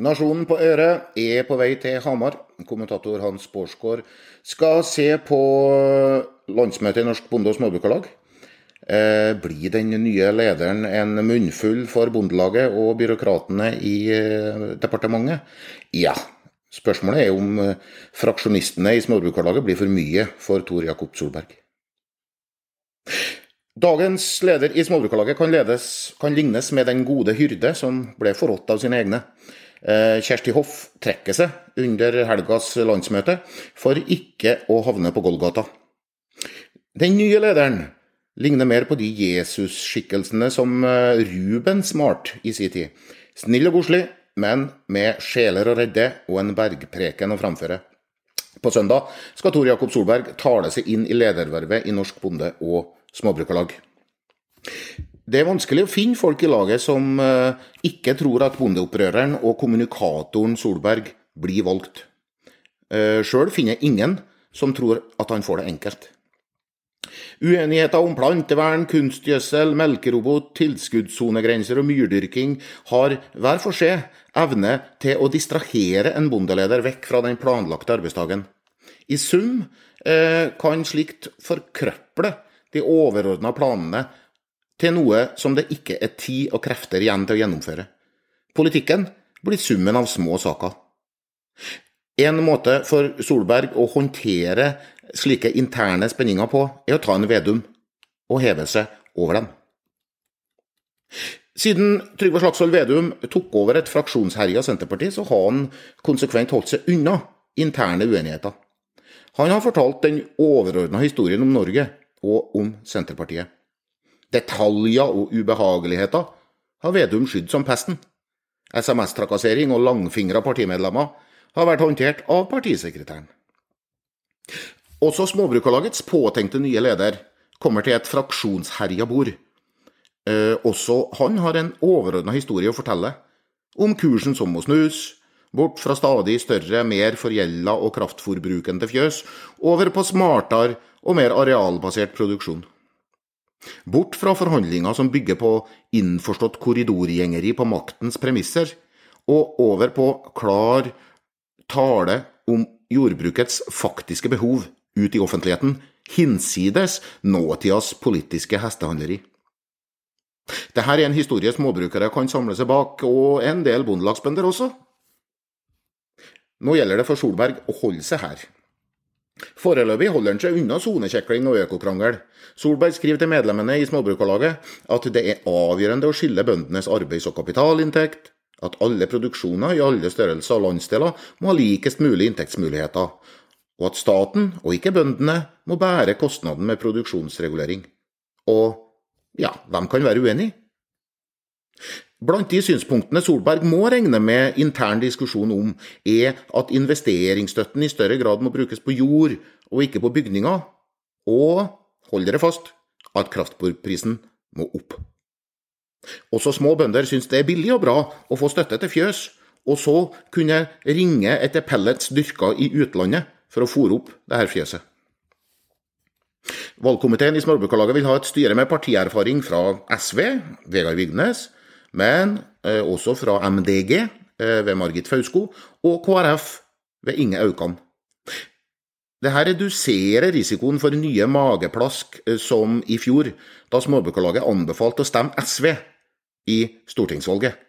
Nasjonen på øret er på vei til Hamar. Kommentator Hans Bårdsgaard skal se på landsmøtet i Norsk Bonde- og Småbrukarlag. Eh, blir den nye lederen en munnfull for Bondelaget og byråkratene i eh, departementet? Ja. Spørsmålet er om eh, fraksjonistene i Småbrukarlaget blir for mye for Tor Jakob Solberg. Dagens leder i Småbrukarlaget kan, kan lignes med den gode hyrde som ble forrådt av sine egne. Eh, Kjersti Hoff trekker seg under helgas landsmøte for ikke å havne på Golgata. Den nye lederen ligner mer på de Jesus-skikkelsene som eh, Ruben Smart i sin tid. Snill og koselig, men med sjeler å redde og en bergpreken å framføre. På søndag skal Tor Jakob Solberg tale seg inn i ledervervet i Norsk Bonde- og Småbrukarlag. Det er vanskelig å finne folk i laget som eh, ikke tror at bondeopprøreren og kommunikatoren Solberg blir valgt. Eh, Sjøl finner jeg ingen som tror at han får det enkelt. Uenigheter om plantevern, kunstgjødsel, melkerobot, tilskuddssonegrenser og myrdyrking har hver for seg evne til å distrahere en bondeleder vekk fra den planlagte arbeidsdagen. I sum eh, kan slikt forkrøple de overordna planene til noe som det ikke er tid og krefter igjen til å gjennomføre. Politikken blir summen av små saker. En måte for Solberg å håndtere slike interne spenninger på, er å ta en Vedum og heve seg over dem. Siden Trygve Slagsvold Vedum tok over et fraksjonsherja Senterparti, så har han konsekvent holdt seg unna interne uenigheter. Han har fortalt den overordna historien om Norge og om Senterpartiet. Detaljer og ubehageligheter har Vedum skydd som pesten. SMS-trakassering og langfingra partimedlemmer har vært håndtert av partisekretæren. Også Småbrukarlagets påtenkte nye leder kommer til et fraksjonsherja bord. Eh, også han har en overordna historie å fortelle, om kursen som må snus, bort fra stadig større, mer forgjelda og kraftfòrbrukende fjøs, over på smartere og mer arealbasert produksjon. Bort fra forhandlinger som bygger på innforstått korridorgjengeri på maktens premisser, og over på klar tale om jordbrukets faktiske behov ut i offentligheten, hinsides nåtidas politiske hestehandleri. Dette er en historie småbrukere kan samle seg bak, og en del bondelagsbønder også. Nå gjelder det for Solberg å holde seg her. Foreløpig holder han seg unna sonekjekling og økokrangel. Solberg skriver til medlemmene i Småbrukarlaget at det er avgjørende å skille bøndenes arbeids- og kapitalinntekt, at alle produksjoner i alle størrelser og landsdeler må ha likest mulig inntektsmuligheter, og at staten, og ikke bøndene, må bære kostnaden med produksjonsregulering. Og ja, hvem kan være uenig? Blant de synspunktene Solberg må regne med intern diskusjon om, er at investeringsstøtten i større grad må brukes på jord og ikke på bygninger, og, hold dere fast, at kraftbordprisen må opp. Også små bønder syns det er billig og bra å få støtte til fjøs, og så kunne ringe etter pellets dyrka i utlandet for å fòre opp dette fjøset. Valgkomiteen i Småbrukarlaget vil ha et styre med partierfaring fra SV, Vegard Vignes, men eh, også fra MDG eh, ved Margit Fausko og KrF ved Inge Aukan. Dette reduserer risikoen for nye mageplask eh, som i fjor, da Småbrukarlaget anbefalte å stemme SV i stortingsvalget.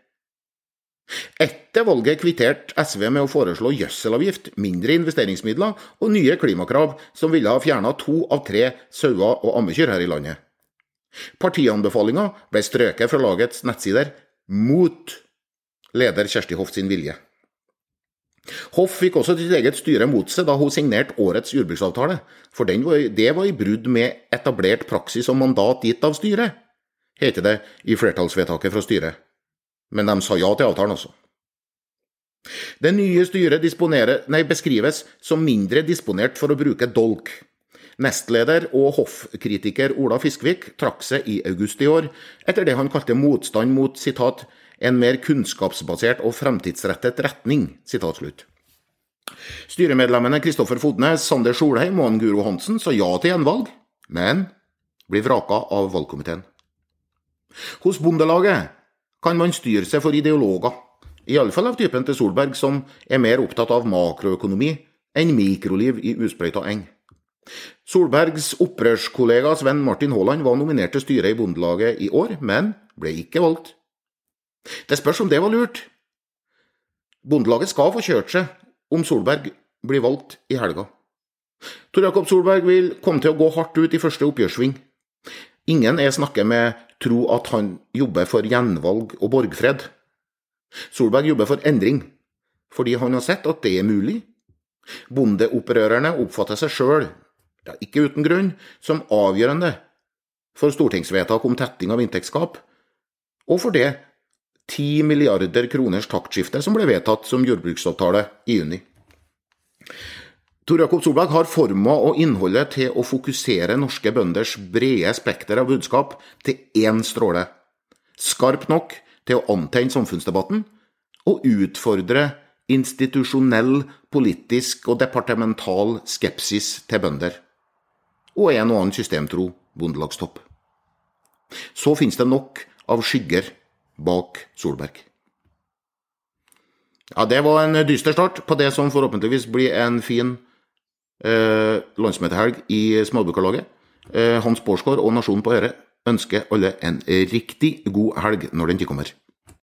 Etter valget kvitterte SV med å foreslå gjødselavgift, mindre investeringsmidler og nye klimakrav som ville ha fjerna to av tre sauer og ammekyr her i landet. Partianbefalinga ble strøket fra lagets nettsider mot leder Kjersti Hoff sin vilje. Hoff fikk også sitt eget styre mot seg da hun signerte årets jordbruksavtale, for var, det var i brudd med etablert praksis og mandat gitt av styret, heter det i flertallsvedtaket fra styret. Men de sa ja til avtalen, altså. Det nye styret nei, beskrives som mindre disponert for å bruke dolk. Nestleder og hoffkritiker Ola Fiskvik trakk seg i august i år, etter det han kalte motstand mot citat, 'en mer kunnskapsbasert og fremtidsrettet retning'. Sitat. Styremedlemmene Kristoffer Fodnes, Sander Solheim og Guro Hansen sa ja til gjenvalg, men blir vraka av valgkomiteen. Hos Bondelaget kan man styre seg for ideologer, I alle fall av typen til Solberg, som er mer opptatt av makroøkonomi enn mikroliv i usprøyta eng. Solbergs opprørskollega Sven Martin Haaland var nominert til styret i Bondelaget i år, men ble ikke valgt. Det spørs om det var lurt. Bondelaget skal få kjørt seg om Solberg blir valgt i helga. Tor Jakob Solberg vil komme til å gå hardt ut i første oppgjørssving. Ingen jeg snakker med, tror at han jobber for gjenvalg og borgfred. Solberg jobber for endring, fordi han har sett at det er mulig. Bondeopprørerne oppfatter seg sjøl, ja, ikke uten grunn, som avgjørende for stortingsvedtak om tetting av inntektsgap, og for det 10 milliarder kroners taktskifte som ble vedtatt som jordbruksavtale i juni. Tor Jakob Solberg har forma og innholdet til å fokusere norske bønders brede spekter av budskap til én stråle. Skarp nok til å antenne samfunnsdebatten og utfordre institusjonell, politisk og departemental skepsis til bønder. Og en og annen systemtro bondelagstopp. Så finnes det nok av skygger bak Solberg. Ja, Det var en dyster start på det som forhåpentligvis blir en fin eh, landsmøtehelg i Småbrukarlaget. Eh, Hans Bårdsgaard og Nasjonen på Øre ønsker alle en riktig god helg når den tid kommer.